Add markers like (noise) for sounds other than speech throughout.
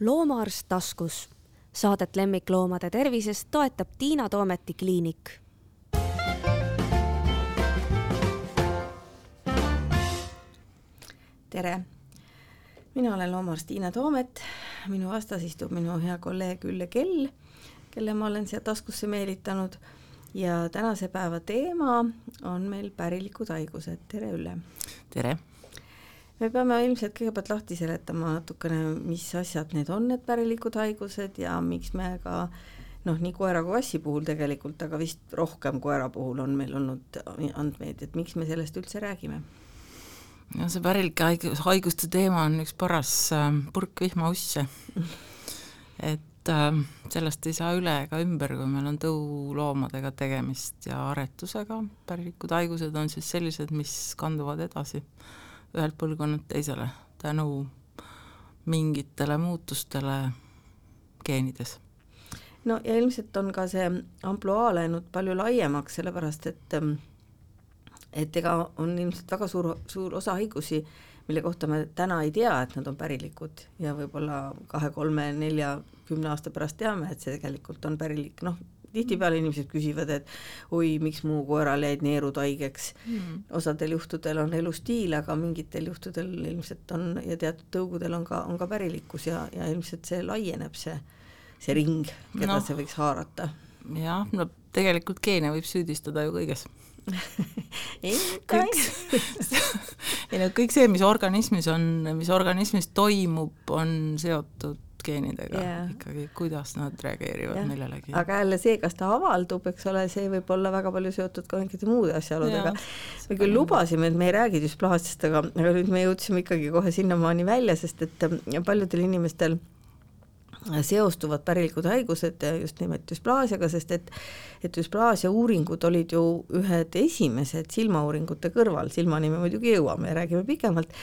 loomaarst taskus. Saadet lemmikloomade tervisest toetab Tiina Toometi kliinik. tere, mina olen loomaarst Tiina Toomet, minu vastas istub minu hea kolleeg Ülle Kell, kelle ma olen siia taskusse meelitanud ja tänase päeva teema on meil pärilikud haigused, tere Ülle! tere! Me peame ilmselt kõigepealt lahti seletama natukene, mis asjad need on, need pärilikud haigused ja miks me ka noh, nii koera kui kassi puhul tegelikult, aga vist rohkem koera puhul on meil olnud andmeid, et miks me sellest üldse räägime? no see pärilike haigus, haiguste teema on üks paras äh, purk vihmausse. Et äh, sellest ei saa üle ega ümber, kui meil on tõuloomadega tegemist ja aretusega, pärilikud haigused on siis sellised, mis kanduvad edasi ühelt põlvkonnalt teisele tänu mingitele muutustele geenides. no ja ilmselt on ka see ampluaa läinud palju laiemaks, sellepärast et ähm, et ega on ilmselt väga suur, suur osa haigusi, mille kohta me täna ei tea, et nad on pärilikud ja võib-olla kahe, kolme, nelja, kümne aasta pärast teame, et see tegelikult on pärilik, noh, tihtipeale inimesed küsivad, et oi, miks mu koeral jäid neerud haigeks. Mm.. osadel juhtudel on elustiil, aga mingitel juhtudel ilmselt on ja teatud tõugudel on ka, on ka pärilikkus ja, ja ilmselt see laieneb, see, see ring, keda no, see võiks haarata. jah, no tegelikult geene võib süüdistada ju kõiges. (laughs) Kõik, (laughs) ei no kõik see, mis organismis on, mis organismis toimub, on seotud geenidega yeah. ikkagi, kuidas nad reageerivad yeah. millelegi. aga jälle see, kas ta avaldub, eks ole, see võib olla väga palju seotud ka mingite muude asjaoludega yeah.. me küll lubasime, et me ei räägi düsplaasiast, aga, aga nüüd me jõudsime ikkagi kohe sinnamaani välja, sest et paljudel inimestel seostuvad pärilikud haigused just nimelt düsplaasiaga, sest et et düsplaasia uuringud olid ju ühed esimesed silmauuringute kõrval, silmani me muidugi jõuame ja räägime pikemalt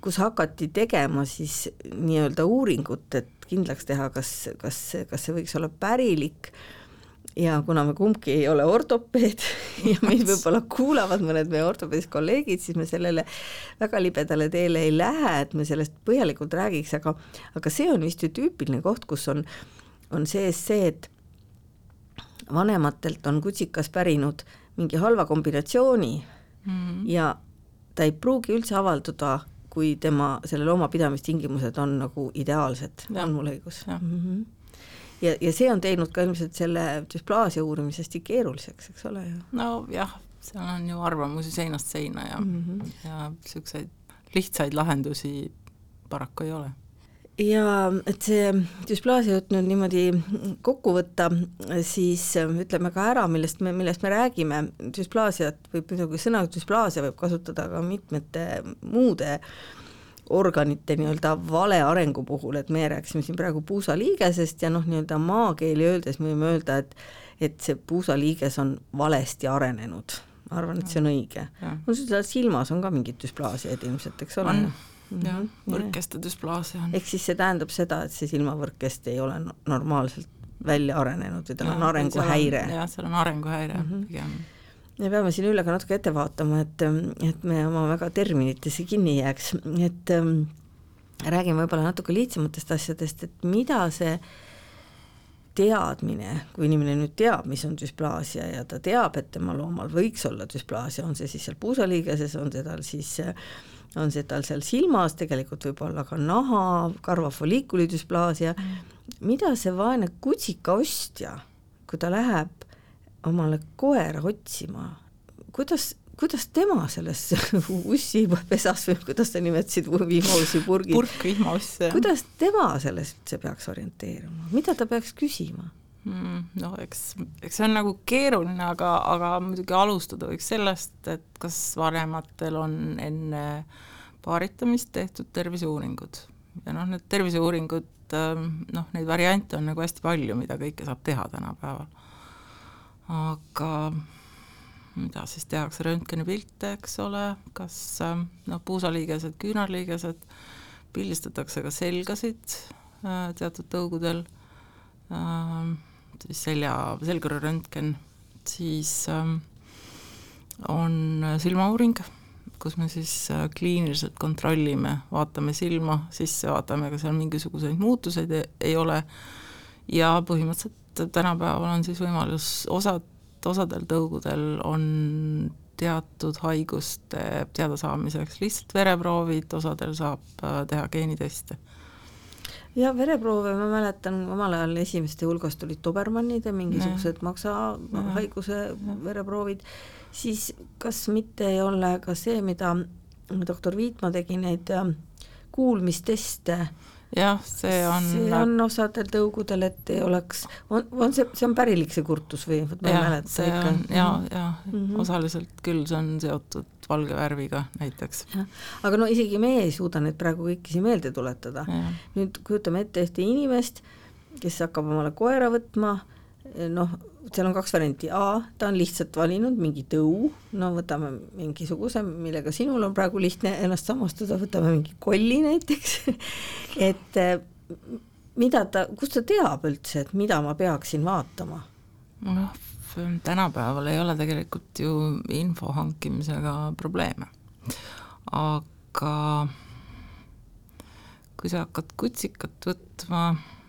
kus hakati tegema siis nii-öelda uuringut, et kindlaks teha, kas, kas, kas see võiks olla pärilik. Ja kuna me kumbki ei ole ortopeed (laughs) ja meid võib-olla kuulavad mõned meie ortopeedist kolleegid, siis me sellele väga libedale teele ei lähe, et me sellest põhjalikult räägiks, aga aga see on vist ju tüüpiline koht, kus on, on sees see, et vanematelt on kutsikas pärinud mingi halva kombinatsiooni mm ja ta ei pruugi üldse avalduda, kui tema, selle looma pidamistingimused on nagu ideaalsed, on mul õigus? Mm -hmm. ja, ja see on teinud ka ilmselt selle düsplaasia uurimise hästi keeruliseks, eks ole ju? nojah, seal on ju arvamusi seinast seina ja mm, -hmm. ja niisuguseid lihtsaid lahendusi paraku ei ole ja et see düsplaasia jutt nüüd niimoodi kokku võtta, siis ütleme ka ära, millest me, millest me räägime, düsplaasiat võib muidugi, sõna düsplaasia võib kasutada ka mitmete muude organite nii-öelda vale arengu puhul, et meie rääkisime siin praegu puusaliigesest ja noh, nii-öelda maakeeli öeldes me võime öelda, et et see puusaliiges on valesti arenenud. ma arvan, et see on õige. no seal silmas on ka mingit düsplaasiaid ilmselt, eks ole? Jah, mhm. võrkeste düsplaasia on. ehk siis see tähendab seda, et see silmavõrkest ei ole normaalselt välja arenenud või tal on arenguhäire. jah, seal on arenguhäire mm -hmm. pigem me peame siin Üllega natuke ette vaatama, et, et me oma väga terminitesse kinni jääks, et ähm, räägime võib-olla natuke lihtsamatest asjadest, et mida see teadmine, kui inimene nüüd teab, mis on düsplaasia ja ta teab, et tema loomal võiks olla düsplaasia, on see siis seal puusaliigeses, on see tal siis äh, on see tal seal silmas, tegelikult võib olla ka naha, karvafollikulidüsplaasia mm., mida see vaene kutsikaostja, kui ta läheb omale koera otsima, kuidas, kuidas tema selles (laughs) ussipesas või kuidas sa nimetasid, (laughs) vihmaussi purgis purk vihmauss, kuidas tema selles üldse peaks orienteeruma, mida ta peaks küsima? Mm,? noh, eks, eks see on nagu keeruline, aga, aga muidugi alustada võiks sellest, et kas vanematel on enne paaritamist tehtud terviseuuringud. ja noh, need terviseuuringud, ähm, noh, neid variante on nagu hästi palju, mida kõike saab teha tänapäeval. aga mida siis tehakse, röntgenipilte, eks ole, kas ähm, noh, puusaliigesed, küünarliigesed, pildistatakse ka selgasid äh, teatud tõugudel äh,, selja, selgrööröntgen, siis ähm, on silmauuring, kus me siis äh, kliiniliselt kontrollime, vaatame silma sisse, vaatame, kas seal mingisuguseid muutuseid ei, ei ole. Ja põhimõtteliselt tänapäeval on siis võimalus, osad, osadel tõugudel on teatud haiguste teadasaamiseks lihtsalt vereproovid, osadel saab äh, teha geeniteste ja vereproove ma mäletan, omal ajal esimeste hulgas tulid Dobermannid ja mingisugused maksahaiguse vereproovid, siis kas mitte ei ole ka see, mida doktor Viitma tegi, neid äh, kuulmisteste jah, see on see on osadel tõugudel, et ei oleks, on, on see, see on pärilik, see kurtus või? jah, see ikka. on ja, ja mm -hmm. osaliselt küll, see on seotud valge värviga näiteks. aga no isegi meie ei suuda neid praegu kõiki siin meelde tuletada. nüüd kujutame ette ühte inimest, kes hakkab omale koera võtma, noh, seal on kaks varianti, A, ta on lihtsalt valinud mingi tõu, no võtame mingisuguse, millega sinul on praegu lihtne ennast samastada, võtame mingi kolli näiteks. (laughs) Et eh, mida ta, kust ta teab üldse, et mida ma peaksin vaatama? noh, tänapäeval ei ole tegelikult ju info hankimisega probleeme, aga kui sa hakkad kutsikat võtma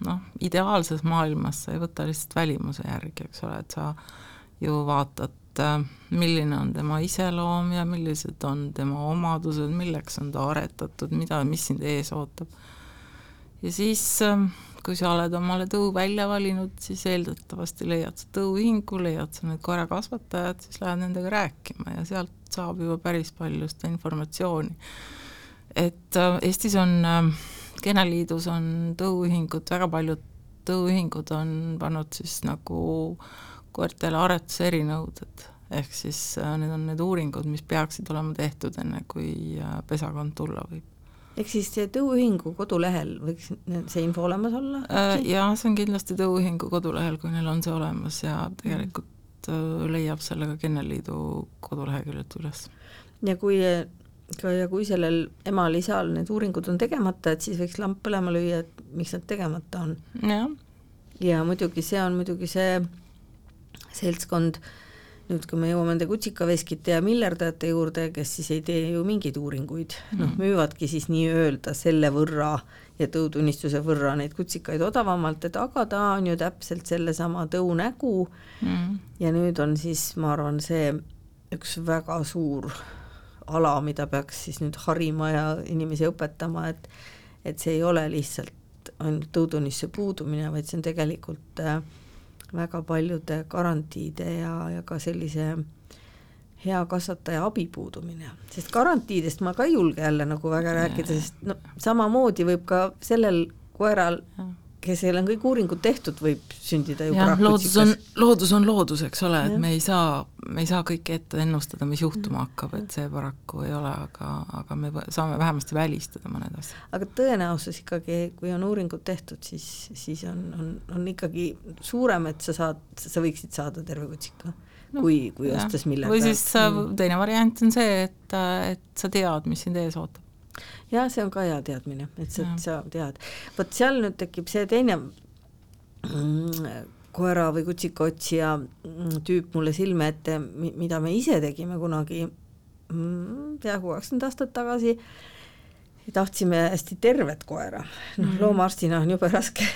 noh, ideaalses maailmas sa ei võta lihtsalt välimuse järgi, eks ole, et sa ju vaatad, äh, milline on tema iseloom ja millised on tema omadused, milleks on ta aretatud, mida, mis sind ees ootab. ja siis, äh, kui sa oled omale tõu välja valinud, siis eeldatavasti leiad sa tõuühingu, leiad sa need koerakasvatajad, siis lähed nendega rääkima ja sealt saab juba päris palju seda informatsiooni. et äh, Eestis on äh, Kenneliidus on tõuühingud, väga paljud tõuühingud on pannud siis nagu koertele aretuse erinõuded, ehk siis äh, need on need uuringud, mis peaksid olema tehtud, enne kui äh, pesakond tulla võib. ehk siis tõuühingu kodulehel võiks see info olemas olla? Äh, jah, see on kindlasti tõuühingu kodulehel, kui neil on see olemas ja tegelikult leiab selle ka Kenneliidu koduleheküljelt üles. ja kui ja kui sellel emal-isal need uuringud on tegemata, et siis võiks lamp põlema lüüa, et miks nad tegemata on. ja muidugi see on muidugi see seltskond, nüüd kui me jõuame nende kutsikaveskite ja millerdajate juurde, kes siis ei tee ju mingeid uuringuid noh, müüvadki siis nii-öelda selle võrra ja tõutunnistuse võrra neid kutsikaid odavamalt, et aga ta on ju täpselt sellesama tõu nägu mm. ja nüüd on siis, ma arvan, see üks väga suur ala, mida peaks siis nüüd harima ja inimesi õpetama, et et see ei ole lihtsalt ainult tõudunisse puudumine, vaid see on tegelikult äh, väga paljude garantiide ja, ja ka sellise hea kasvataja abi puudumine, sest garantiidest ma ka ei julge jälle nagu väga rääkida, sest no samamoodi võib ka sellel koeral ja kesel on kõik uuringud tehtud, võib sündida ju jah, loodus on, loodus on loodus, eks ole, et me ei saa, me ei saa kõike ette ennustada, mis juhtuma hakkab, et see paraku ei ole, aga, aga me saame vähemasti välistada mõned asjad. aga tõenäosus ikkagi, kui on uuringud tehtud, siis, siis on, on, on ikkagi suurem, et sa saad, sa võiksid saada terve kutsika no, kui, kui ostes millega. või siis mm. teine variant on see, et, et sa tead, mis sind ees ootab jah, see on ka hea teadmine, et sa, sa tead. vot seal nüüd tekib see teine mm, koera või kutsikaotsija mm, tüüp mulle silme ette, mida me ise tegime kunagi mm, peaaegu kakskümmend aastat tagasi, tahtsime hästi tervet koera, noh -hmm. loomaarstina on jube raske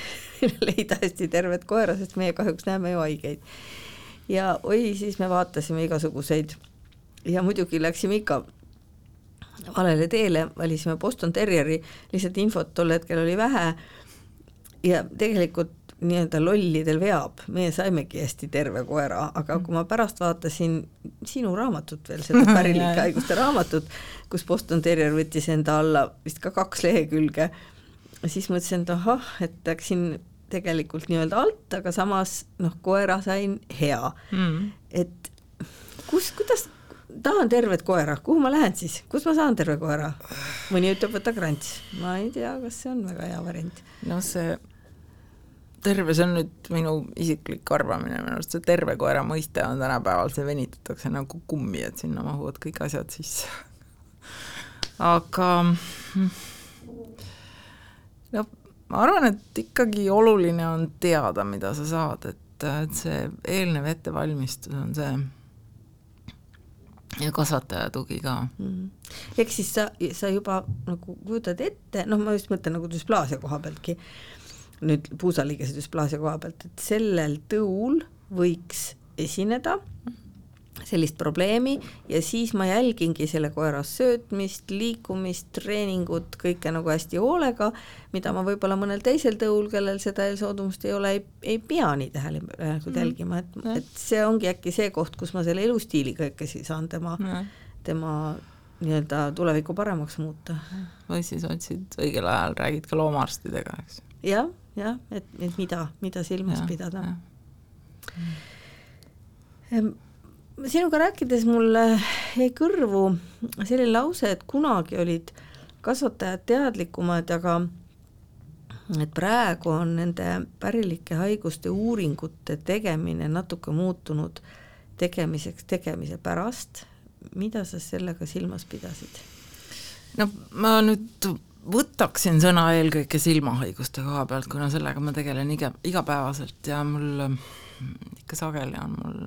(laughs) leida hästi tervet koera, sest meie kahjuks näeme ju haigeid. ja oi, siis me vaatasime igasuguseid ja muidugi läksime ikka valele teele, valisime Boston Terrieri, lihtsalt infot tol hetkel oli vähe. Ja tegelikult nii-öelda lollidel veab, meie saimegi hästi terve koera, aga kui ma pärast vaatasin sinu raamatut veel, seda (laughs) pärilike haiguste raamatut, kus Boston Terrier võttis enda alla vist ka kaks lehekülge, siis mõtlesin, et ahah, et läksin tegelikult nii-öelda alt, aga samas noh, koera sain hea. Mm.. et kus, kuidas tahan tervet koera, kuhu ma lähen siis, kus ma saan terve koera? mõni ütleb, võta krants, ma ei tea, kas see on väga hea variant. noh, see terve, see on nüüd minu isiklik arvamine, minu arust see terve koera mõiste on tänapäeval, see venitatakse nagu kummi, et sinna mahuvad kõik asjad sisse. (laughs) aga no ma arvan, et ikkagi oluline on teada, mida sa saad, et, et see eelnev ettevalmistus on see ja kasvataja tugi ka mm. -hmm. ehk siis sa, sa juba nagu kujutad ette, noh, ma just mõtlen nagu düsplaasia koha pealtki, nüüd puusaliigese düsplaasia koha pealt, et sellel tõul võiks esineda sellist probleemi ja siis ma jälgingi selle koera söötmist, liikumist, treeningut, kõike nagu hästi hoolega, mida ma võib-olla mõnel teisel tõul, kellel seda eelsoodumust ei ole, ei, ei pea nii tähelepanelikult mm. jälgima, et, et see ongi äkki see koht, kus ma selle elustiili kõikesi saan tema mm., tema nii-öelda tulevikku paremaks muuta. või siis otsid õigel ajal, räägid ka loomaarstidega, eks ja,. jah, jah, et, et mida, mida silmas ja, pidada. Mm sinuga rääkides mulle jäi kõrvu selline lause, et kunagi olid kasvatajad teadlikumad, aga et praegu on nende pärilike haiguste uuringute tegemine natuke muutunud tegemiseks tegemise pärast. mida sa sellega silmas pidasid? no ma nüüd võtaksin sõna eelkõige silmahaiguste koha pealt, kuna sellega ma tegelen iga, igapäevaselt ja mul ikka sageli on mul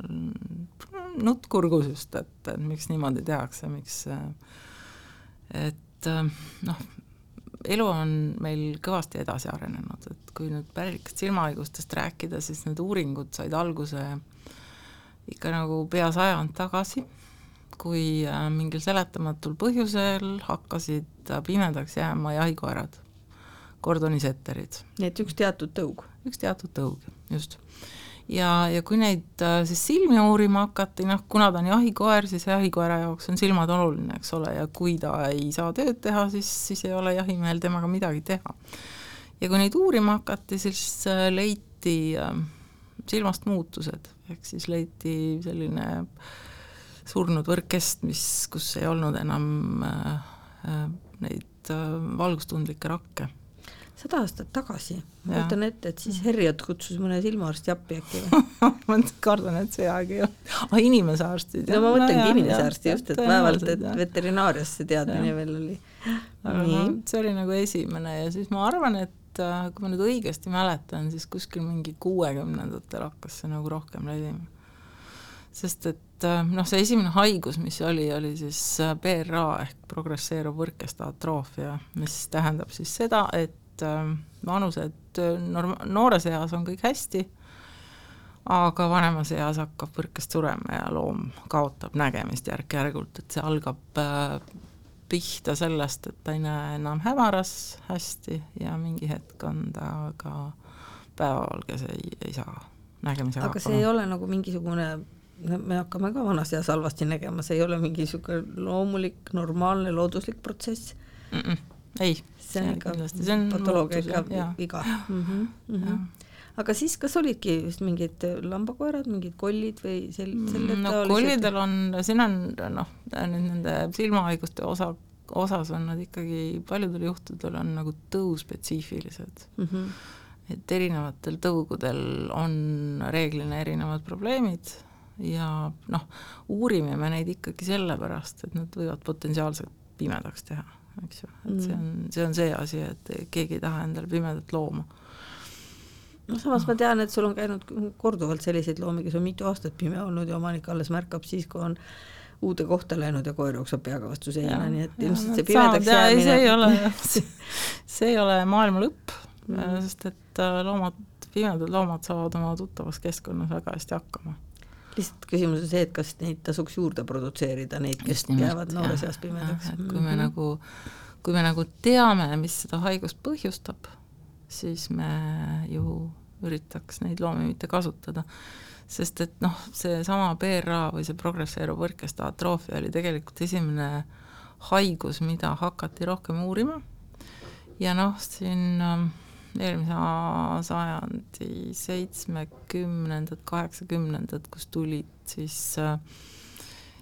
nutt kurgus just, et, miks niimoodi tehakse, miks et noh, elu on meil kõvasti edasi arenenud, et kui nüüd pärilikest silmahaigustest rääkida, siis need uuringud said alguse ikka nagu pea sajand tagasi, kui äh, mingil seletamatul põhjusel hakkasid pimedaks jääma jahikoerad, kordonisetterid. nii et üks teatud tõug? üks teatud tõug, just ja, ja kui neid äh, siis silmi uurima hakati, noh, kuna ta on jahikoer, siis jahikoera jaoks on silmad oluline, eks ole, ja kui ta ei saa tööd teha, siis, siis ei ole jahimehel temaga midagi teha. ja kui neid uurima hakati, siis äh, leiti äh, silmast muutused, ehk siis leiti selline surnud võrkkest, mis, kus ei olnud enam äh, äh, neid äh, valgustundlikke rakke sada aastat tagasi, ma kujutan ette, et siis Herriot kutsus mõne silmaarsti appi äkki või? (laughs) Ma kardan, et see aeg ei ole, ah inimese arstid. no ma mõtlengi no, inimese arsti just, et vaevalt, et veterinaarias see teadmine veel oli. aga no see oli nagu esimene ja siis ma arvan, et äh, kui ma nüüd õigesti mäletan, siis kuskil mingi kuuekümnendatel hakkas see nagu rohkem levima. sest et äh, noh, see esimene haigus, mis oli, oli siis äh, PRA ehk progresseeruv võrkeste atroofia, mis tähendab siis seda, et et äh, vanused äh, norm-, noores eas on kõik hästi, aga vanemas eas hakkab võrkest surema ja loom kaotab nägemist järk-järgult, et see algab äh, pihta sellest, et ta ei näe enam hämaras hästi ja mingi hetk on ta ka päevavalges ei, ei saa nägemisega aga see ei ole nagu mingisugune me hakkame ka vanas eas halvasti nägema, see ei ole mingi niisugune loomulik, normaalne, looduslik protsess mm? -mm, ei see on ikka patoloogia ikka viga. Mhm, mhm. aga siis, kas olidki just mingid lambakoerad, mingid kollid või sel-, mm, selle no kollidel on, siin on noh, nüüd nende silmahaiguste osa, osas on nad ikkagi, paljudel juhtudel on nagu tõuspetsiifilised mm. -hmm. et erinevatel tõugudel on reeglina erinevad probleemid ja noh, uurime me neid ikkagi sellepärast, et nad võivad potentsiaalselt pimedaks teha eks ju, et see on, see on see asi, et keegi ei taha endale pimedat looma. no samas ma tean, et sul on käinud korduvalt selliseid loomi, kes on mitu aastat pime olnud ja omanik alles märkab siis, kui on uude kohta läinud ja koer jookseb peaga vastu seina, nii et ilmselt see pimedaks jäämine see ei ole, (laughs) see ei ole maailma lõpp mm., sest et äh, loomad, pimedad loomad saavad oma tuttavas keskkonnas väga hästi hakkama lihtsalt küsimus on see, et kas neid tasuks juurde produtseerida, neid, kes nimelt, jäävad noores eas pimedaks. et kui me mm -hmm. nagu, kui me nagu teame, mis seda haigust põhjustab, siis me ju üritaks neid loomi mitte kasutada. sest et noh, seesama PRA või see progresseeruv võrkeste atroofia oli tegelikult esimene haigus, mida hakati rohkem uurima ja noh, siin äh, eelmise sajandi seitsmekümnendad, kaheksakümnendad, kus tulid siis, äh,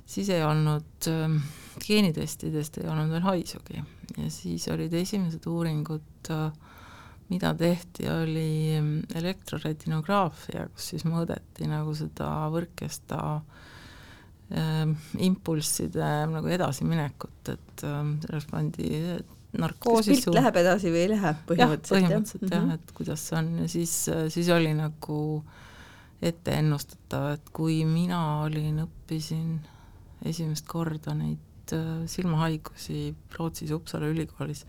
siis ei olnud äh, geenitestidest ei olnud veel haisugi. Ja siis olid esimesed uuringud, äh, mida tehti, oli elektroretinograafia, kus siis mõõdeti nagu seda võrkesta äh, impulsside nagu edasiminekut, et sellest pandi narkoosi kas pilt läheb edasi või ei lähe põhimõtteliselt? põhimõtteliselt jah, jah, mhm. et kuidas see on ja siis, siis oli nagu ette ennustatav, et kui mina olin, õppisin esimest korda neid äh, silmahaigusi Rootsis Uppsala ülikoolis,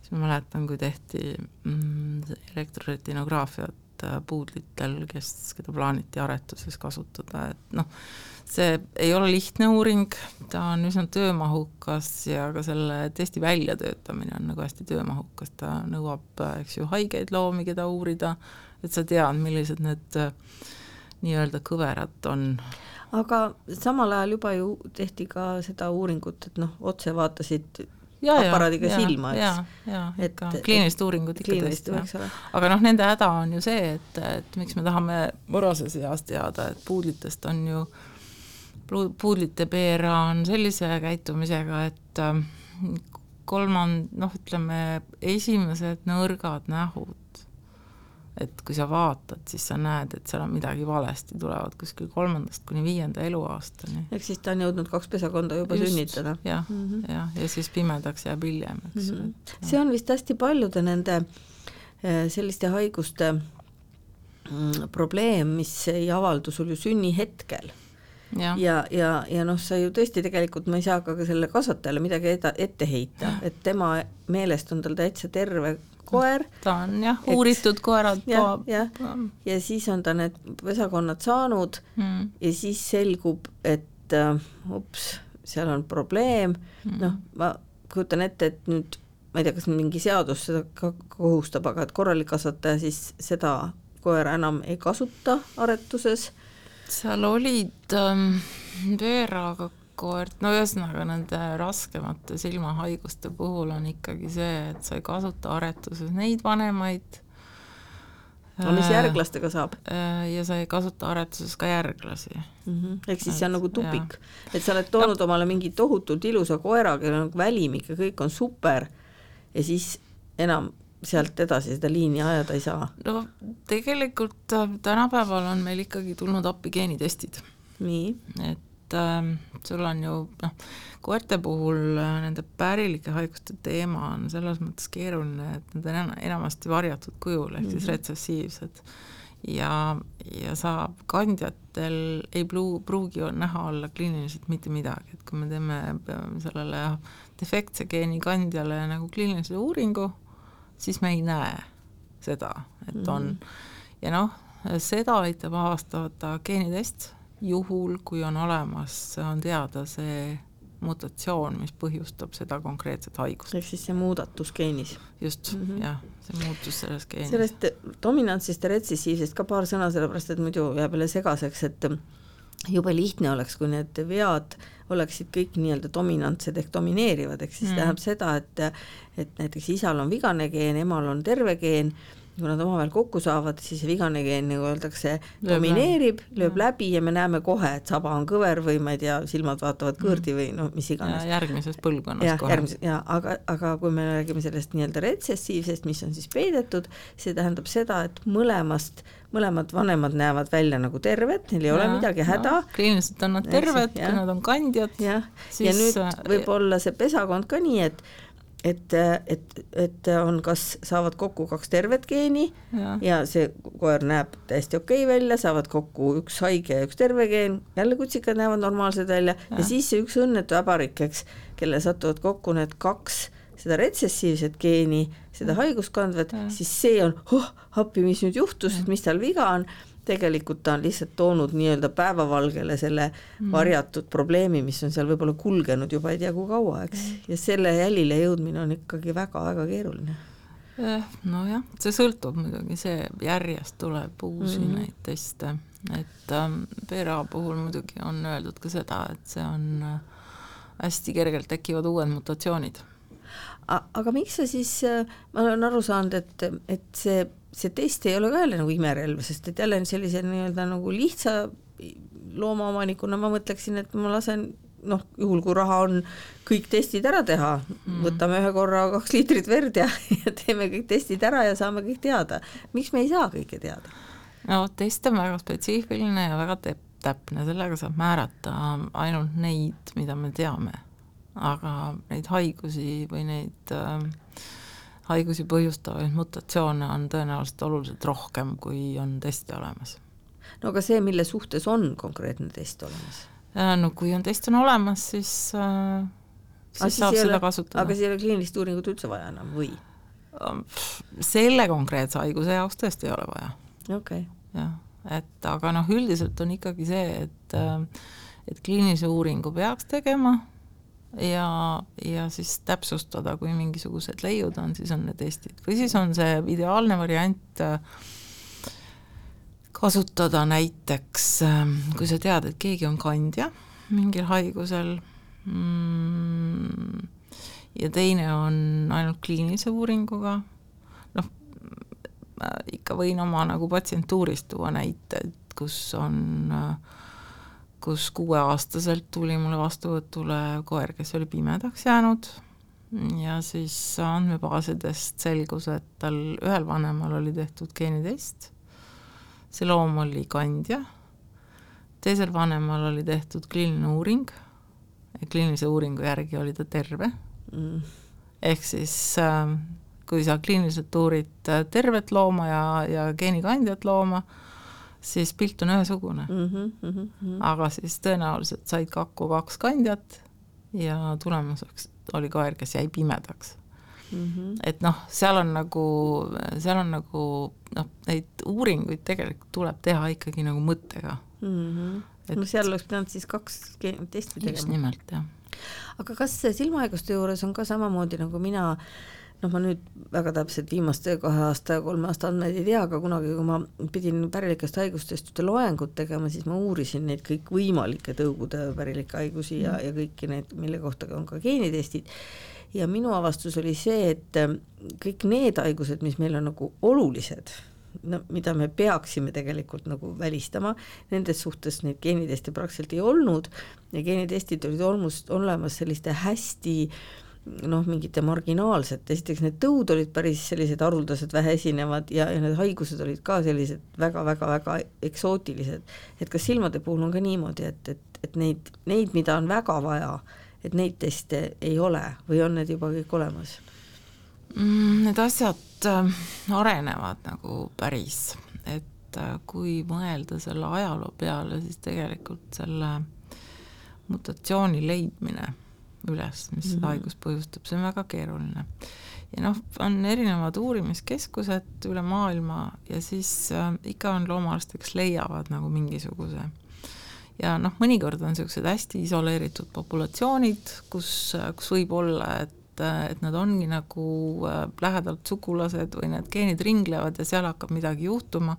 siis ma mäletan, kui tehti mm, elektroretinograafiat puudlitel, kes, keda plaaniti aretuses kasutada, et noh, see ei ole lihtne uuring, ta on üsna töömahukas ja ka selle testi väljatöötamine on nagu hästi töömahukas, ta nõuab, eks ju, haigeid loomi, keda uurida, et sa tead, millised need äh, nii-öelda kõverad on. Aga samal ajal juba ju tehti ka seda uuringut, et noh, otse vaatasid aparaadiga ja, silma, eks. ikka kliinilised uuringud ikka tõesti, jah. aga noh, nende häda on ju see, et, et miks me tahame varases eas teada, et puudlitest on ju, puudlite PR on sellise käitumisega, et äh, kolmand-, noh, ütleme, esimesed nõrgad nähud et kui sa vaatad, siis sa näed, et seal on midagi valesti, tulevad kuskil kolmandast kuni viienda eluaastani. ehk siis ta on jõudnud kaks pesakonda juba Just, sünnitada. jah mm -hmm., jah, ja siis pimedaks jääb hiljem, eks mm -hmm.. see on vist hästi paljude nende eh, selliste haiguste mm, probleem, mis ei avaldu sul ju sünnihetkel. Ja, ja, ja, ja noh, sa ju tõesti tegelikult, ma ei saa ka selle kasvatajale midagi eda, ette heita, (gasps) et tema meelest on tal täitsa terve koer. ta on jah, uuritud koerad. jah, jah, ja siis on ta need pesakonnad saanud mm. ja siis selgub, et uh, ups, seal on probleem mm., noh, ma kujutan ette, et nüüd ma ei tea, kas mingi seadus seda ka kohustab, aga et korralik kasvataja siis seda koera enam ei kasuta aretuses. seal olid ähm, veeraga koert, no ühesõnaga nende raskemate silmahaiguste puhul on ikkagi see, et sa ei kasuta aretuses neid vanemaid. no mis järglastega saab? Äh, ja sa ei kasuta aretuses ka järglasi mm. -hmm. ehk siis see on nagu tupik, et sa oled toonud ja. omale mingi tohutult ilusa koera, kellel on välimik ja kõik on super ja siis enam sealt edasi seda liini ajada ei saa? no tegelikult äh, tänapäeval on meil ikkagi tulnud appi geenitestid. nii? et et äh, sul on ju noh, koerte puhul äh, nende pärilike haiguste teema on selles mõttes keeruline, et nad on enamasti varjatud kujul, ehk siis mm -hmm. retsessiivsed. ja, ja sa kandjatel ei pru-, pruugi näha olla kliiniliselt mitte midagi, et kui me teeme sellele defektse geeni kandjale nagu kliinilise uuringu, siis me ei näe seda, et on mm ja noh, seda aitab avastada geenitest juhul, kui on olemas, on teada see mutatsioon, mis põhjustab seda konkreetset haigust. ehk siis see muudatus geenis. just mm, -hmm. jah, see muutus selles geenis. sellest dominantsist ja retsessiivsest ka paar sõna, sellepärast et muidu jääb jälle segaseks, et jube lihtne oleks, kui need vead oleksid kõik nii-öelda dominantsed ehk domineerivad, ehk siis mm. tähendab seda, et et näiteks isal on vigane geen, emal on terve geen kui nad omavahel kokku saavad, siis vigane geen, nagu öeldakse, domineerib, lööb ja. läbi ja me näeme kohe, et saba on kõver või ma ei tea, silmad vaatavad kõõrdi või noh, mis iganes. järgmises põlvkonnas ja, kohe. järgmises, jaa, aga, aga kui me räägime sellest nii-öelda retsessiivsest, mis on siis peidetud, see tähendab seda, et mõlemast mõlemad vanemad näevad välja nagu terved, neil ei ja, ole midagi häda kliiniliselt on nad terved, kui nad on kandjad. jah, ja nüüd äh, võib olla see pesakond ka nii, et et, et, et on, kas saavad kokku kaks tervet geeni ja, ja see koer näeb täiesti okei okay välja, saavad kokku üks haige ja üks terve geen, jälle kutsikad näevad normaalsed välja ja, ja siis see üks õnnetu äbarik, eks, kellel satuvad kokku need kaks seda retsessiivset geeni, seda haigust kandvat, siis see on, oh appi, mis nüüd juhtus, et mis tal viga on tegelikult ta on lihtsalt toonud nii-öelda päevavalgele selle mm. varjatud probleemi, mis on seal võib-olla kulgenud juba ei tea kui kaua, eks mm., ja selle jälile jõudmine on ikkagi väga-väga keeruline. nojah, see sõltub muidugi, see järjest tuleb uusi mm. neid teste, et ähm, PRA puhul muidugi on öeldud ka seda, et see on äh, hästi kergelt tekivad uued mutatsioonid aga miks sa siis, äh, ma olen aru saanud, et, et see see test ei ole ka jälle nagu imerelv, sest et jälle sellise nii-öelda nagu lihtsa loomaomanikuna ma mõtleksin, et ma lasen noh, juhul kui raha on, kõik testid ära teha mm., võtame ühe korra kaks liitrit verd ja, ja teeme kõik testid ära ja saame kõik teada. miks me ei saa kõike teada? no test on väga spetsiifiline ja väga täpne, sellega saab määrata ainult neid, mida me teame. aga neid haigusi või neid äh, haigusi põhjustavaid mutatsioone on tõenäoliselt oluliselt rohkem, kui on teste olemas. no aga see, mille suhtes on konkreetne test olemas? no kui on test on olemas, siis äh, siis siis saab ei seda ole- kasutada. aga siis ei ole kliinilist uuringut üldse vaja enam või? selle konkreetse haiguse jaoks tõesti ei ole vaja, okei okay., jah. et aga noh, üldiselt on ikkagi see, et äh, et kliinilise uuringu peaks tegema ja, ja siis täpsustada, kui mingisugused leiud on, siis on need testid. või siis on see ideaalne variant äh, kasutada näiteks, kui sa tead, et keegi on kandja mingil haigusel mm, ja teine on ainult kliinilise uuringuga, noh, ma ikka võin oma nagu patsientuurist tuua näiteid, kus on, kus kuueaastaselt tuli mulle vastuvõtule koer, kes oli pimedaks jäänud. Ja siis andmebaasidest selgus, et tal ühel vanemal oli tehtud geenitest, see loom oli kandja, teisel vanemal oli tehtud kliiniline uuring, kliinilise uuringu järgi oli ta terve. Mm. ehk siis äh, kui sa kliiniliselt uurid äh, tervet looma ja, ja geenikandjat looma, siis pilt on ühesugune mm. Mm -hmm, mm -hmm. aga siis tõenäoliselt said kakku kaks kandjat ja tulemuseks oli koer, kes jäi pimedaks Mm -hmm. et noh, seal on nagu, seal on nagu noh, neid uuringuid tegelikult tuleb teha ikkagi nagu mõttega. Mm -hmm. Et- no seal oleks pidanud siis kaks testi just tegema. nimelt, jah. aga kas silmahaiguste juures on ka samamoodi nagu mina, noh, ma nüüd väga täpselt viimaste kahe aasta ja kolme aasta andmeid ei tea, aga kunagi, kui ma pidin pärilikest haigustest ühte loengut tegema, siis ma uurisin neid kõikvõimalikke tõugude pärilikke haigusi ja, ja kõiki neid, mille kohta on ka geenitestid. Ja minu avastus oli see, et ähm, kõik need haigused, mis meil on nagu olulised, no mida me peaksime tegelikult nagu välistama, nendes suhtes neid geeniteste praktiliselt ei olnud ja geenitestid olid olmust, olemas selliste hästi noh, mingite marginaalsete, esiteks need tõud olid päris sellised haruldased, väheesinevad ja, ja need haigused olid ka sellised väga-väga-väga eksootilised. et kas silmade puhul on ka niimoodi, et, et, et neid, neid, mida on väga vaja, et neid teste ei ole või on need juba kõik olemas? Mm, Need asjad äh, arenevad nagu päris, et äh, kui mõelda selle ajaloo peale, siis tegelikult selle mutatsiooni leidmine üles, mis seda Mhm. haigust põhjustab, see on väga keeruline. ja noh, on erinevad uurimiskeskused üle maailma ja siis äh, ikka on loomaarste, kes leiavad nagu mingisuguse ja noh, mõnikord on niisugused hästi isoleeritud populatsioonid, kus, kus võib olla, et et nad ongi nagu äh, lähedalt sugulased või need geenid ringlevad ja seal hakkab midagi juhtuma,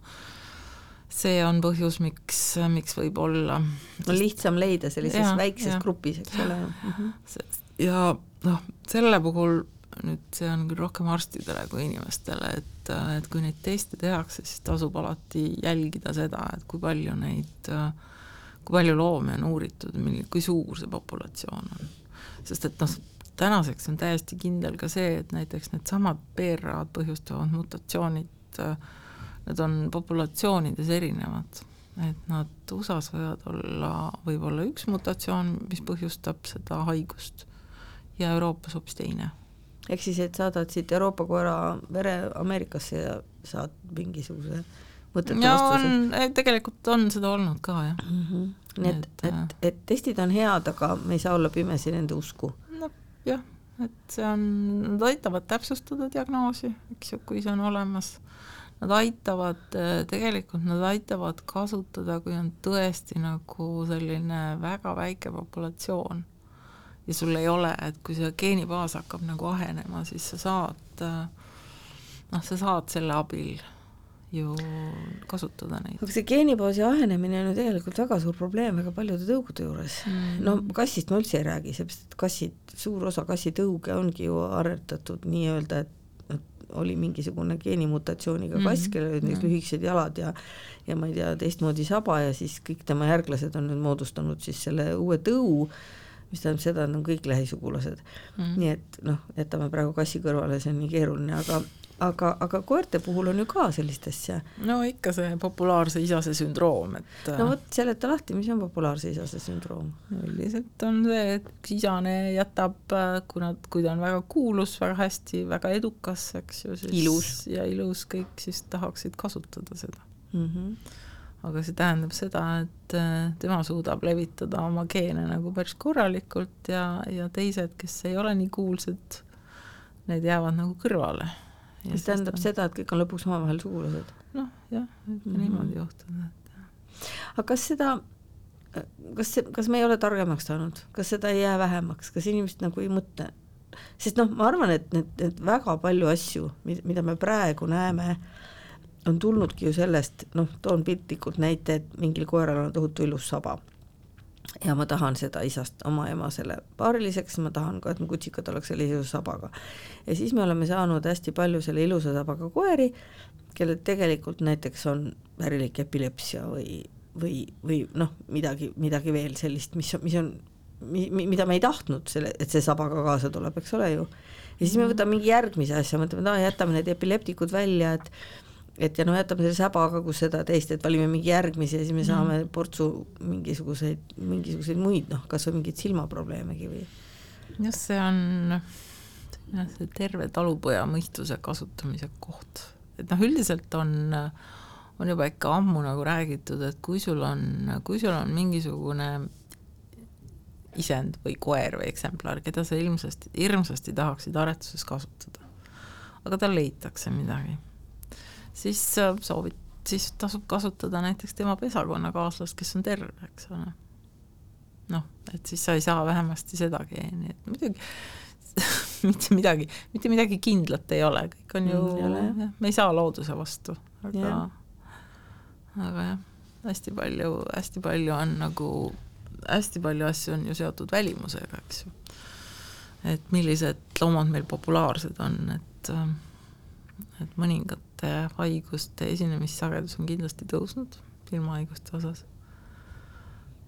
see on põhjus, miks, miks võib olla on lihtsam leida sellises Jaa, väikses jaa. grupis, eks ole mm. -hmm. ja noh, selle puhul nüüd see on küll rohkem arstidele kui inimestele, et, et kui neid teste tehakse, siis tasub alati jälgida seda, et kui palju neid, kui palju loomi on uuritud, milline, kui suur see populatsioon on. sest et noh, tänaseks on täiesti kindel ka see, et näiteks needsamad PR-ad põhjustavad mutatsioonid, need on populatsioonides erinevad. et nad USA-s võivad olla, võib olla üks mutatsioon, mis põhjustab seda haigust ja Euroopas hoopis teine. ehk siis, et saadad siit Euroopa koera vere Ameerikasse ja saad mingisuguse mõttetu vastuse tegelikult on seda olnud ka, jah. mm. -hmm. nii et, Et, et, et testid on head, aga me ei saa olla pimesi nende usku. no jah, et see on, nad aitavad täpsustada diagnoosi, eks ju, kui see on olemas. Nad aitavad, tegelikult nad aitavad kasutada, kui on tõesti nagu selline väga väike populatsioon. Ja sul ei ole, et kui see geenibaas hakkab nagu ahenema, siis sa saad, noh, sa saad selle abil ju kasutada neid. aga see geenibaasi ahenemine on ju tegelikult väga suur probleem väga paljude tõugude juures. Mm.. no kassist ma üldse ei räägi, seepärast et kassid, suur osa kassitõuge ongi ju aretatud nii-öelda, et oli mingisugune geenimutatsiooniga kass mm., kellel olid need lühikesed jalad ja ja ma ei tea, teistmoodi saba ja siis kõik tema järglased on nüüd moodustanud siis selle uue tõu, mis tähendab seda, et nad on kõik lähisugulased. Mm.. nii et noh, jätame praegu kassi kõrvale, see on nii keeruline, aga aga, aga koerte puhul on ju ka sellist asja. no ikka see populaarse isase sündroom, et no vot, seleta lahti, mis on populaarse isase sündroom? üldiselt on see, et üks isane jätab, kui nad, kui ta on väga kuulus, väga hästi, väga edukas, eks ju, siis Ilus. ja ilus kõik, siis tahaksid kasutada seda mm. -hmm. aga see tähendab seda, et äh, tema suudab levitada oma geene nagu päris korralikult ja, ja teised, kes ei ole nii kuulsad, need jäävad nagu kõrvale. Mis tähendab on... seda, et kõik on lõpuks omavahel sugulased? noh, jah, mm -hmm. niimoodi juhtuda, et aga kas seda, kas see, kas me ei ole targemaks saanud, kas seda ei jää vähemaks, kas inimesed nagu ei mõtle? sest noh, ma arvan, et need, need väga palju asju, mida me praegu näeme, on tulnudki ju sellest, noh, toon piltlikult näite, et mingil koeral on tohutu ilus saba. Ja ma tahan seda isast oma emasele paariliseks, ma tahan ka, et mu kutsikad oleks selle ilusa sabaga. ja siis me oleme saanud hästi palju selle ilusa sabaga koeri, kellel tegelikult näiteks on pärilik epilepsia või, või, või noh, midagi, midagi veel sellist, mis, mis on, mi-, mida me ei tahtnud, selle, et see sabaga kaasa tuleb, eks ole ju. ja siis me mhm. võtame mingi järgmise asja, mõtleme, et aa, jätame need epileptikud välja, et et ja noh, jätame selle säbaga, kus seda teist, et valime mingi järgmise ja siis me saame mm. portsu mingisuguseid, mingisuguseid muid noh, kas või mingeid silmaprobleemegi või. jah, see on jah, see terve talupoja mõistuse kasutamise koht, et noh, üldiselt on, on juba ikka ammu nagu räägitud, et kui sul on, kui sul on mingisugune isend või koer või eksemplar, keda sa ilmsasti, hirmsasti tahaksid aretuses kasutada, aga tal leitakse midagi siis äh, soovid, siis tasub kasutada näiteks tema pesakonnakaaslast, kes on terve, eks ole. noh, et siis sa ei saa vähemasti seda geeni, et muidugi (laughs) mitte midagi, mitte midagi kindlat ei ole, kõik on ju mm,, me ei saa looduse vastu, aga yeah., aga jah, hästi palju, hästi palju on nagu, hästi palju asju on ju seotud välimusega, eks ju. et millised loomad meil populaarsed on, et äh, et mõningate haiguste esinemissagedus on kindlasti tõusnud silmahaiguste osas.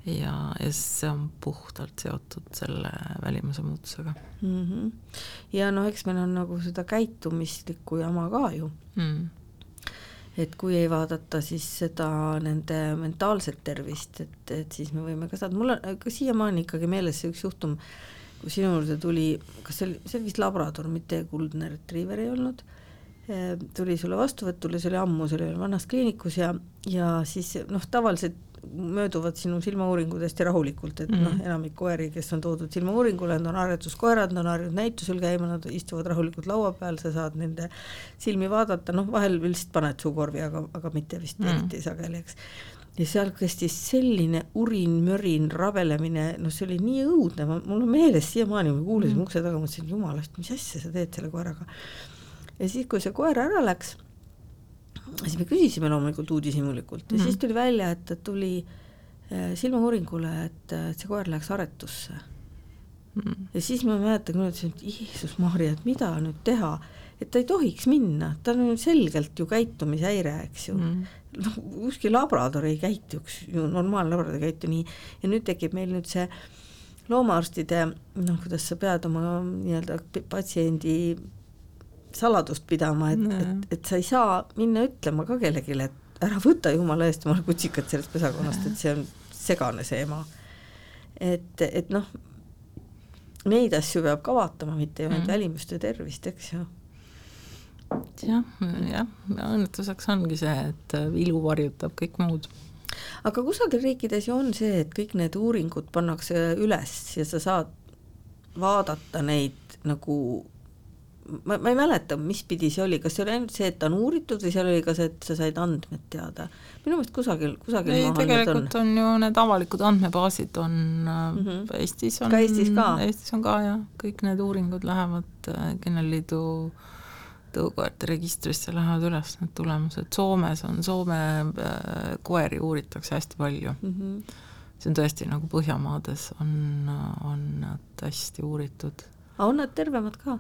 ja, ja see on puhtalt seotud selle välimuse muutusega mm. -hmm. ja noh, eks meil on nagu seda käitumislikku jama ka ju mm. et kui ei vaadata siis seda nende mentaalset tervist, et, et siis me võime ka saada, mul on ka siiamaani ikkagi meeles see üks juhtum, kui sinu juurde tuli, kas see oli, see oli vist labrador, mitte kuldne retriiver ei olnud Äh, tuli sulle vastuvõtule, see oli ammu, see oli vanas kliinikus ja, ja siis noh, tavaliselt mööduvad sinu silmauuringud hästi rahulikult, et mm -hmm. noh, mhm. enamik koeri, kes on toodud silmauuringule, need on harjutuskoerad, nad on harjunud näitusel käima, nad istuvad rahulikult laua peal, sa saad nende silmi vaadata, noh, vahel lihtsalt paned suukorvi, aga, aga mitte vist mm -hmm. eriti sageli, eks. ja seal kestis selline urin-mörin, rabelemine, noh, see oli nii õudne, mul on meeles siiamaani, ma kuulasin mm -hmm. ukse taga, mõtlesin, jumalast, mis asja sa teed selle koeraga ja siis, kui see koer ära läks, siis me küsisime loomulikult uudishimulikult ja mm -hmm. siis tuli välja, et ta tuli äh, silmauuringule, et, et see koer läks aretusse mm. -hmm. ja siis ma mäletan, kui ma ütlesin, et Jeesus Maarja, et mida nüüd teha, et ta ei tohiks minna, tal on selgelt ju käitumishäire, eks ju mm. -hmm. noh, ükski labrador ei käituks ju, normaalne labrador ei käitu nii ja nüüd tekib meil nüüd see loomaarstide noh, kuidas sa pead oma nii-öelda patsiendi saladust pidama, et, et, et sa ei saa minna ütlema ka kellelegi, et ära võta jumala eest omale kutsikat sellest pesakonnast, et see on segane see ema. et, et noh, neid asju peab ka vaatama, mitte ainult mm. välimust ja tervist, eks ju. jah, jah, õnnetuseks ongi see, et ilu varjutab kõik muud aga kusagil riikides ju on see, et kõik need uuringud pannakse üles ja sa saad vaadata neid nagu ma, ma ei mäleta, mis pidi see oli, kas see oli ainult see, et on uuritud või seal oli ka see, et sa said andmed teada? minu meelest kusagil, kusagil ei, tegelikult on. on ju need avalikud andmebaasid on mm -hmm. Eestis on ka Eestis ka? Eestis on ka jah, kõik need uuringud lähevad äh, Kennelliidu tõukoerte registrisse lähevad üles need tulemused, Soomes on, Soome äh, koeri uuritakse hästi palju mm. -hmm. see on tõesti nagu Põhjamaades on, on nad hästi uuritud. aga on nad tervemad ka?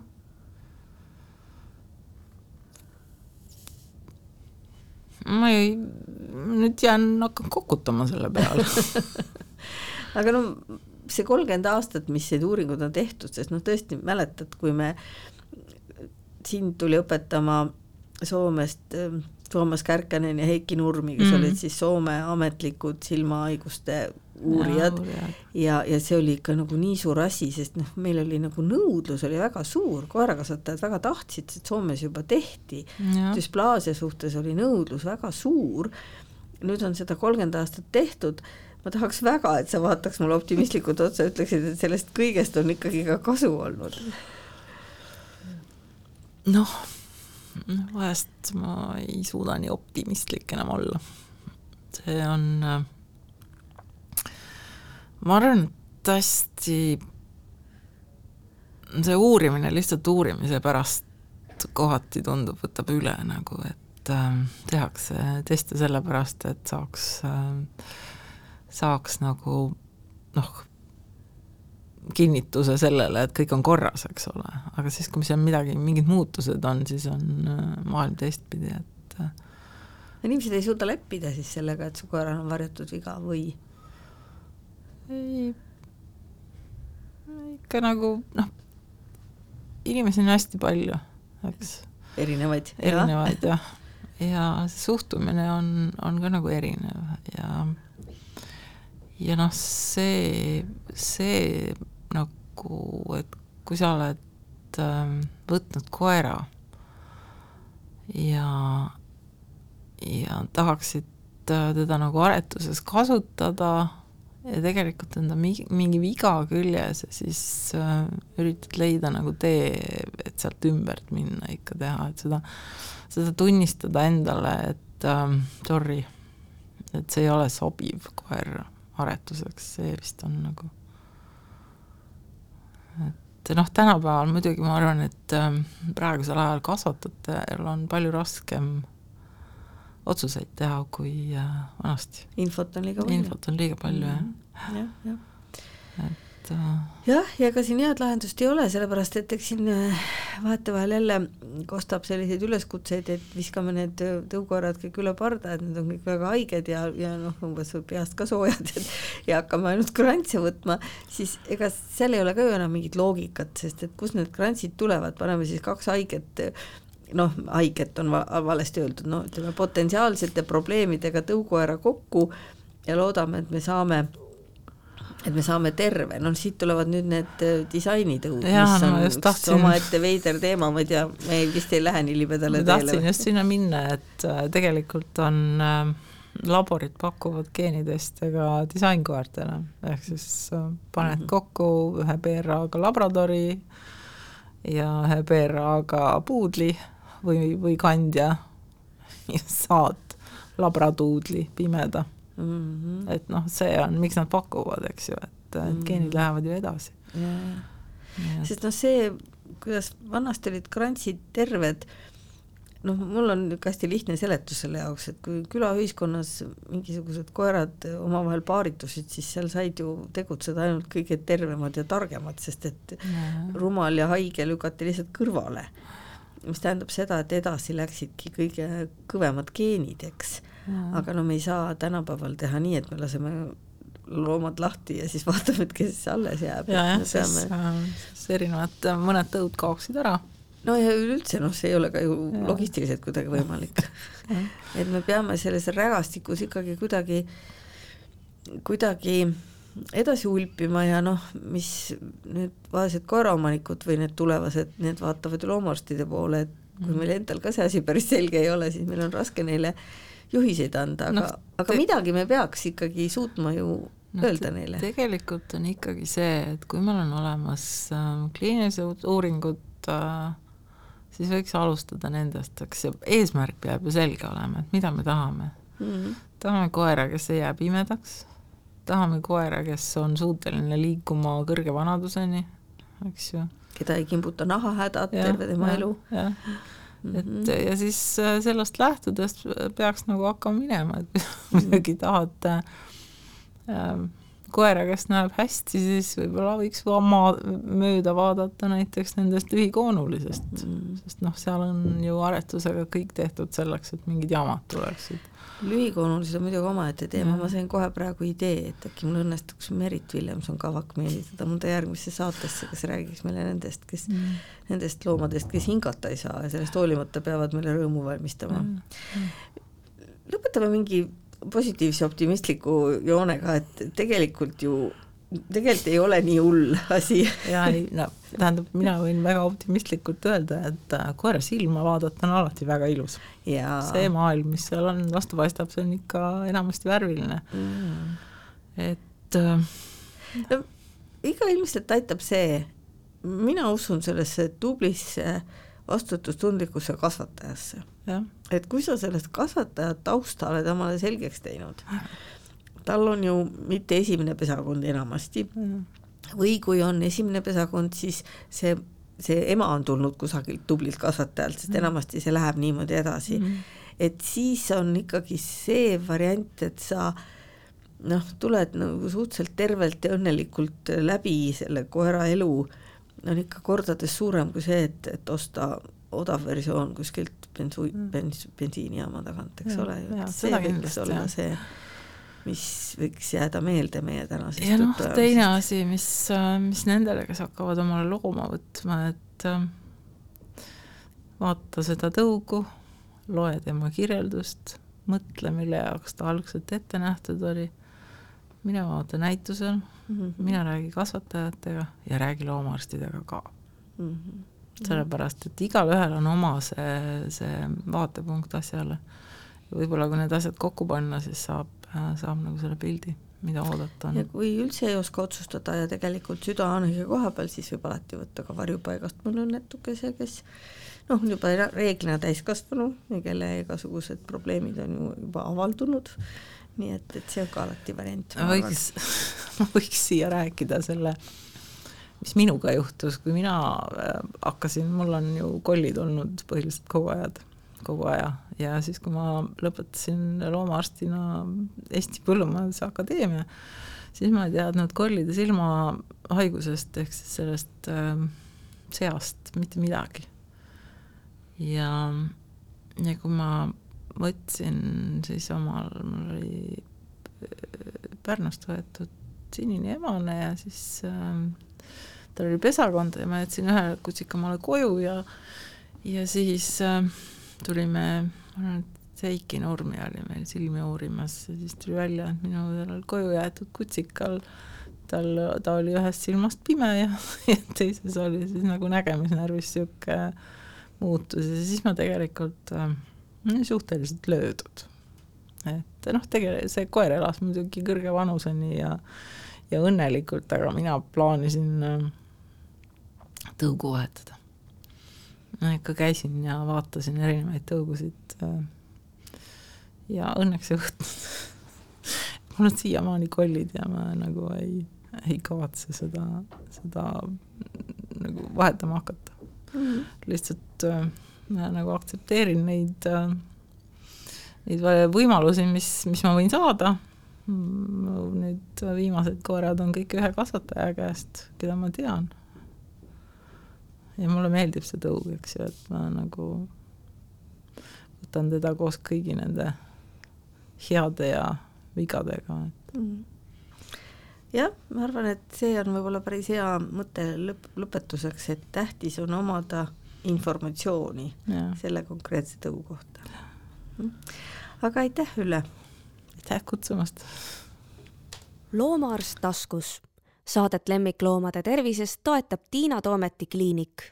Ma ei, nüüd jään, hakkan kokutama selle peale (laughs) aga no see kolmkümmend aastat, mis neid uuringuid on tehtud, sest noh, tõesti mäletad, kui me, sind tuli õpetama Soomest Toomas Kärkänen ja Heiki Nurmi, kes mm -hmm. olid siis Soome ametlikud silmahaiguste uurijad. Ja, ja, ja see oli ikka nagu nii suur asi, sest noh, meil oli nagu nõudlus oli väga suur, koerakasvatajad väga tahtsid, sest Soomes juba tehti, düsplaasia suhtes oli nõudlus väga suur. Nüüd on seda kolmkümmend aastat tehtud, ma tahaks väga, et sa vaataks mulle optimistlikult otsa, ütleksid, et sellest kõigest on ikkagi ka kasu olnud. noh, vahest ma ei suuda nii optimistlik enam olla. see on, ma arvan, et hästi see uurimine lihtsalt uurimise pärast kohati tundub, võtab üle nagu, et äh, tehakse teste sellepärast, et saaks äh,, saaks nagu noh, kinnituse sellele, et kõik on korras, eks ole, aga siis, kui seal midagi, mingid muutused on, siis on äh, maailm teistpidi, et äh, inimesed ei suuda leppida siis sellega, et su koeral on varjatud viga või? Ei, ikka nagu noh, inimesi on hästi palju, eks. erinevaid. erinevaid jah, ja, ja suhtumine on, on ka nagu erinev ja ja noh, see, see nagu, et kui sa oled äh, võtnud koera ja, ja tahaksid äh, teda nagu aretuses kasutada ja tegelikult on ta mingi, mingi viga küljes ja siis äh, üritad leida nagu tee, et sealt ümbert minna ikka teha, et seda, seda tunnistada endale, et äh, sorry, et see ei ole sobiv koer aretuseks, see vist on nagu, et noh, tänapäeval muidugi ma arvan, et äh, praegusel ajal kasvatajatel on palju raskem otsuseid teha kui äh, vanasti. infot on liiga palju. infot on liiga palju mm, -hmm. jah. jah, jah. et äh, jah, ja ega siin head lahendust ei ole, sellepärast et eks siin äh, vahetevahel jälle kostab selliseid üleskutseid, et viskame need tõukoerad kõik üle parda, et need on kõik väga haiged ja, ja noh, umbes peast ka soojad ja, ja hakkame ainult krantse võtma, siis ega seal ei ole ka ju enam mingit loogikat, sest et kust need krantsid tulevad, paneme siis kaks haiget noh, haiget on va valesti öeldud, no ütleme potentsiaalsete probleemidega tõukoera kokku ja loodame, et me saame et me saame terve, noh siit tulevad nüüd need äh, disainitõud, mis on üks tahtsin... omaette veider teema, ma ei tea, me vist ei lähe nii libedale teele. tahtsin just sinna minna, et äh, tegelikult on äh, laborid pakuvad geeniteste ka disainkoertele, ehk siis äh, paned mm -hmm. kokku ühe PRA-ga labradori ja ühe PRA-ga puudli või, või kandja (laughs) ja saad labratuudli pimeda mm. -hmm. et noh, see on, miks nad pakuvad, eks ju, et, et mm -hmm. geenid lähevad ju edasi. sest noh, see, kuidas vanasti olid krantsid terved, noh, mul on niisugune hästi lihtne seletus selle jaoks, et kui külaühiskonnas mingisugused koerad omavahel paaritusid, siis seal said ju tegutseda ainult kõige tervemad ja targemad, sest et ja. rumal ja haige lükati lihtsalt kõrvale mis tähendab seda, et edasi läksidki kõige kõvemad geenid, eks. aga no me ei saa tänapäeval teha nii, et me laseme loomad lahti ja siis (laughs) vaatame, et kes alles jääb. ja, jah, siis, peame... siis erinevad, mõned tõud kaoksid ära. no ja üleüldse noh, see ei ole ka ju ja. logistiliselt kuidagi võimalik (laughs) et me peame selles rägastikus ikkagi kuidagi, kuidagi edasi ulpima ja noh, mis nüüd vaesed koeraomanikud või need tulevased, need vaatavad ju loomaarstide poole, et kui mhm. meil endal ka see asi päris selge ei ole, siis meil on raske neile juhiseid anda, aga no,, aga midagi me peaks ikkagi suutma ju no, öelda neile. tegelikult on ikkagi see, et kui meil on olemas äh, kliinilised uuringud äh,, siis võiks alustada nendest, eks see eesmärk peab ju selge olema, et mida me tahame mm. -hmm. tahame koera, kes ei jää pimedaks tahame koera, kes on suuteline liikuma kõrge vanaduseni, eks ju. keda ei kimbuta nahahädad terve tema ja, elu. et mm -hmm. ja siis äh, sellest lähtudes peaks nagu hakkama minema, et (laughs) muidugi tahad äh, koera, kes näeb hästi, siis võib-olla võiks maa mööda vaadata näiteks nendest lühikoonulisest mm, sest noh, seal on ju aretusega kõik tehtud selleks, et mingid jamad tuleksid. Lühikoonulised on muidugi omaette teema, ma sain kohe praegu idee, et äkki mul õnnestuks Merit Villemson-Kavak meelitada mõnda järgmisse saatesse, kes räägiks meile nendest, kes mm., nendest loomadest, kes hingata ei saa ja sellest hoolimata peavad meile rõõmu valmistama. Mm.. lõpetame mingi positiivse optimistliku joonega, et tegelikult ju tegelikult ei ole nii hull asi. ja ei, no tähendab, mina võin väga optimistlikult öelda, et äh, koera silma vaadata on alati väga ilus. see maailm, mis seal on, vastu paistab, see on ikka enamasti värviline mm.. et äh, no, iga ilmselt aitab see, mina usun sellesse tublisse vastutustundlikkusse kasvatajasse. et kui sa sellest kasvataja tausta oled omale selgeks teinud, tal on ju mitte esimene pesakond enamasti mm. või kui on esimene pesakond, siis see, see ema on tulnud kusagilt tublilt kasvatajalt, sest mm. enamasti see läheb niimoodi edasi mm. et siis on ikkagi see variant, et sa noh, tuled nagu suhteliselt tervelt ja õnnelikult läbi selle koera elu, on ikka kordades suurem kui see, et, et osta odav versioon kuskilt bensu- mm., bens-, bensiinijaama tagant, eks ja, ole ju, et see võiks olla jah. see mis võiks jääda meelde meie tänasest ja noh, teine asi, mis, mis nendele, kes hakkavad omale looma võtma, et äh, vaata seda tõugu, loe tema kirjeldust, mõtle, mille jaoks ta algselt ette nähtud oli, mine vaata näitusel mm, -hmm. mine räägi kasvatajatega ja räägi loomaarstidega ka mm. -hmm. sellepärast, et igalühel on oma see, see vaatepunkt asjale. võib-olla kui need asjad kokku panna, siis saab saab nagu selle pildi, mida oodata on. ja kui üldse ei oska otsustada ja tegelikult süda on õige koha peal, siis võib alati võtta ka varjupaigast mõne õnnetukese, kes noh, on juba reeglina täiskasvanu ja kelle igasugused probleemid on ju juba avaldunud, nii et, et see on ka alati variant. võiks, (laughs) ma võiks siia rääkida selle, mis minuga juhtus, kui mina äh, hakkasin, mul on ju kollid olnud põhiliselt kogu ajad kogu aja ja siis, kui ma lõpetasin loomaarstina Eesti Põllumajanduse Akadeemia, siis ma ei teadnud kollide silmahaigusest ehk siis sellest äh, seast mitte midagi. ja, ja kui ma võtsin siis omal, mul oli äh, Pärnust võetud sinine emane ja siis äh, tal oli pesakond ja ma jätsin ühe kutsika omale koju ja ja siis äh, tulime, ma arvan, et Seiki Nurmi oli meil silmi uurimas ja siis tuli välja, et minu sellel koju jäetud kutsikal. Tal, ta oli ühest silmast pime ja, (laughs) ja teises oli siis nagu nägemisnärvis niisugune muutus ja siis ma tegelikult äh, suhteliselt löödud. et noh, tegelikult see koer elas muidugi kõrge vanuseni ja ja õnnelikult, aga mina plaanisin äh, tõugu vahetada ma ikka käisin ja vaatasin erinevaid tõugusid äh, ja õnneks ei võtnud (laughs) mul on siiamaani kollid ja ma nagu ei, ei kavatse seda, seda nagu vahetama hakata mm. -hmm. lihtsalt äh, ma nagu aktsepteerin neid äh,, neid võimalusi, mis, mis ma võin saada. Need viimased koerad on kõik ühe kasvataja käest, keda ma tean ja mulle meeldib see tõug, eks ju, et ma nagu võtan teda koos kõigi nende heade ja vigadega, et mm. jah, ma arvan, et see on võib-olla päris hea mõte lõpp, lõpetuseks, et tähtis on omada informatsiooni ja. selle konkreetse tõu kohta aga aitäh, Ülle! aitäh kutsumast! loomaarst taskus Saadet lemmikloomade tervisest toetab Tiina Toometi kliinik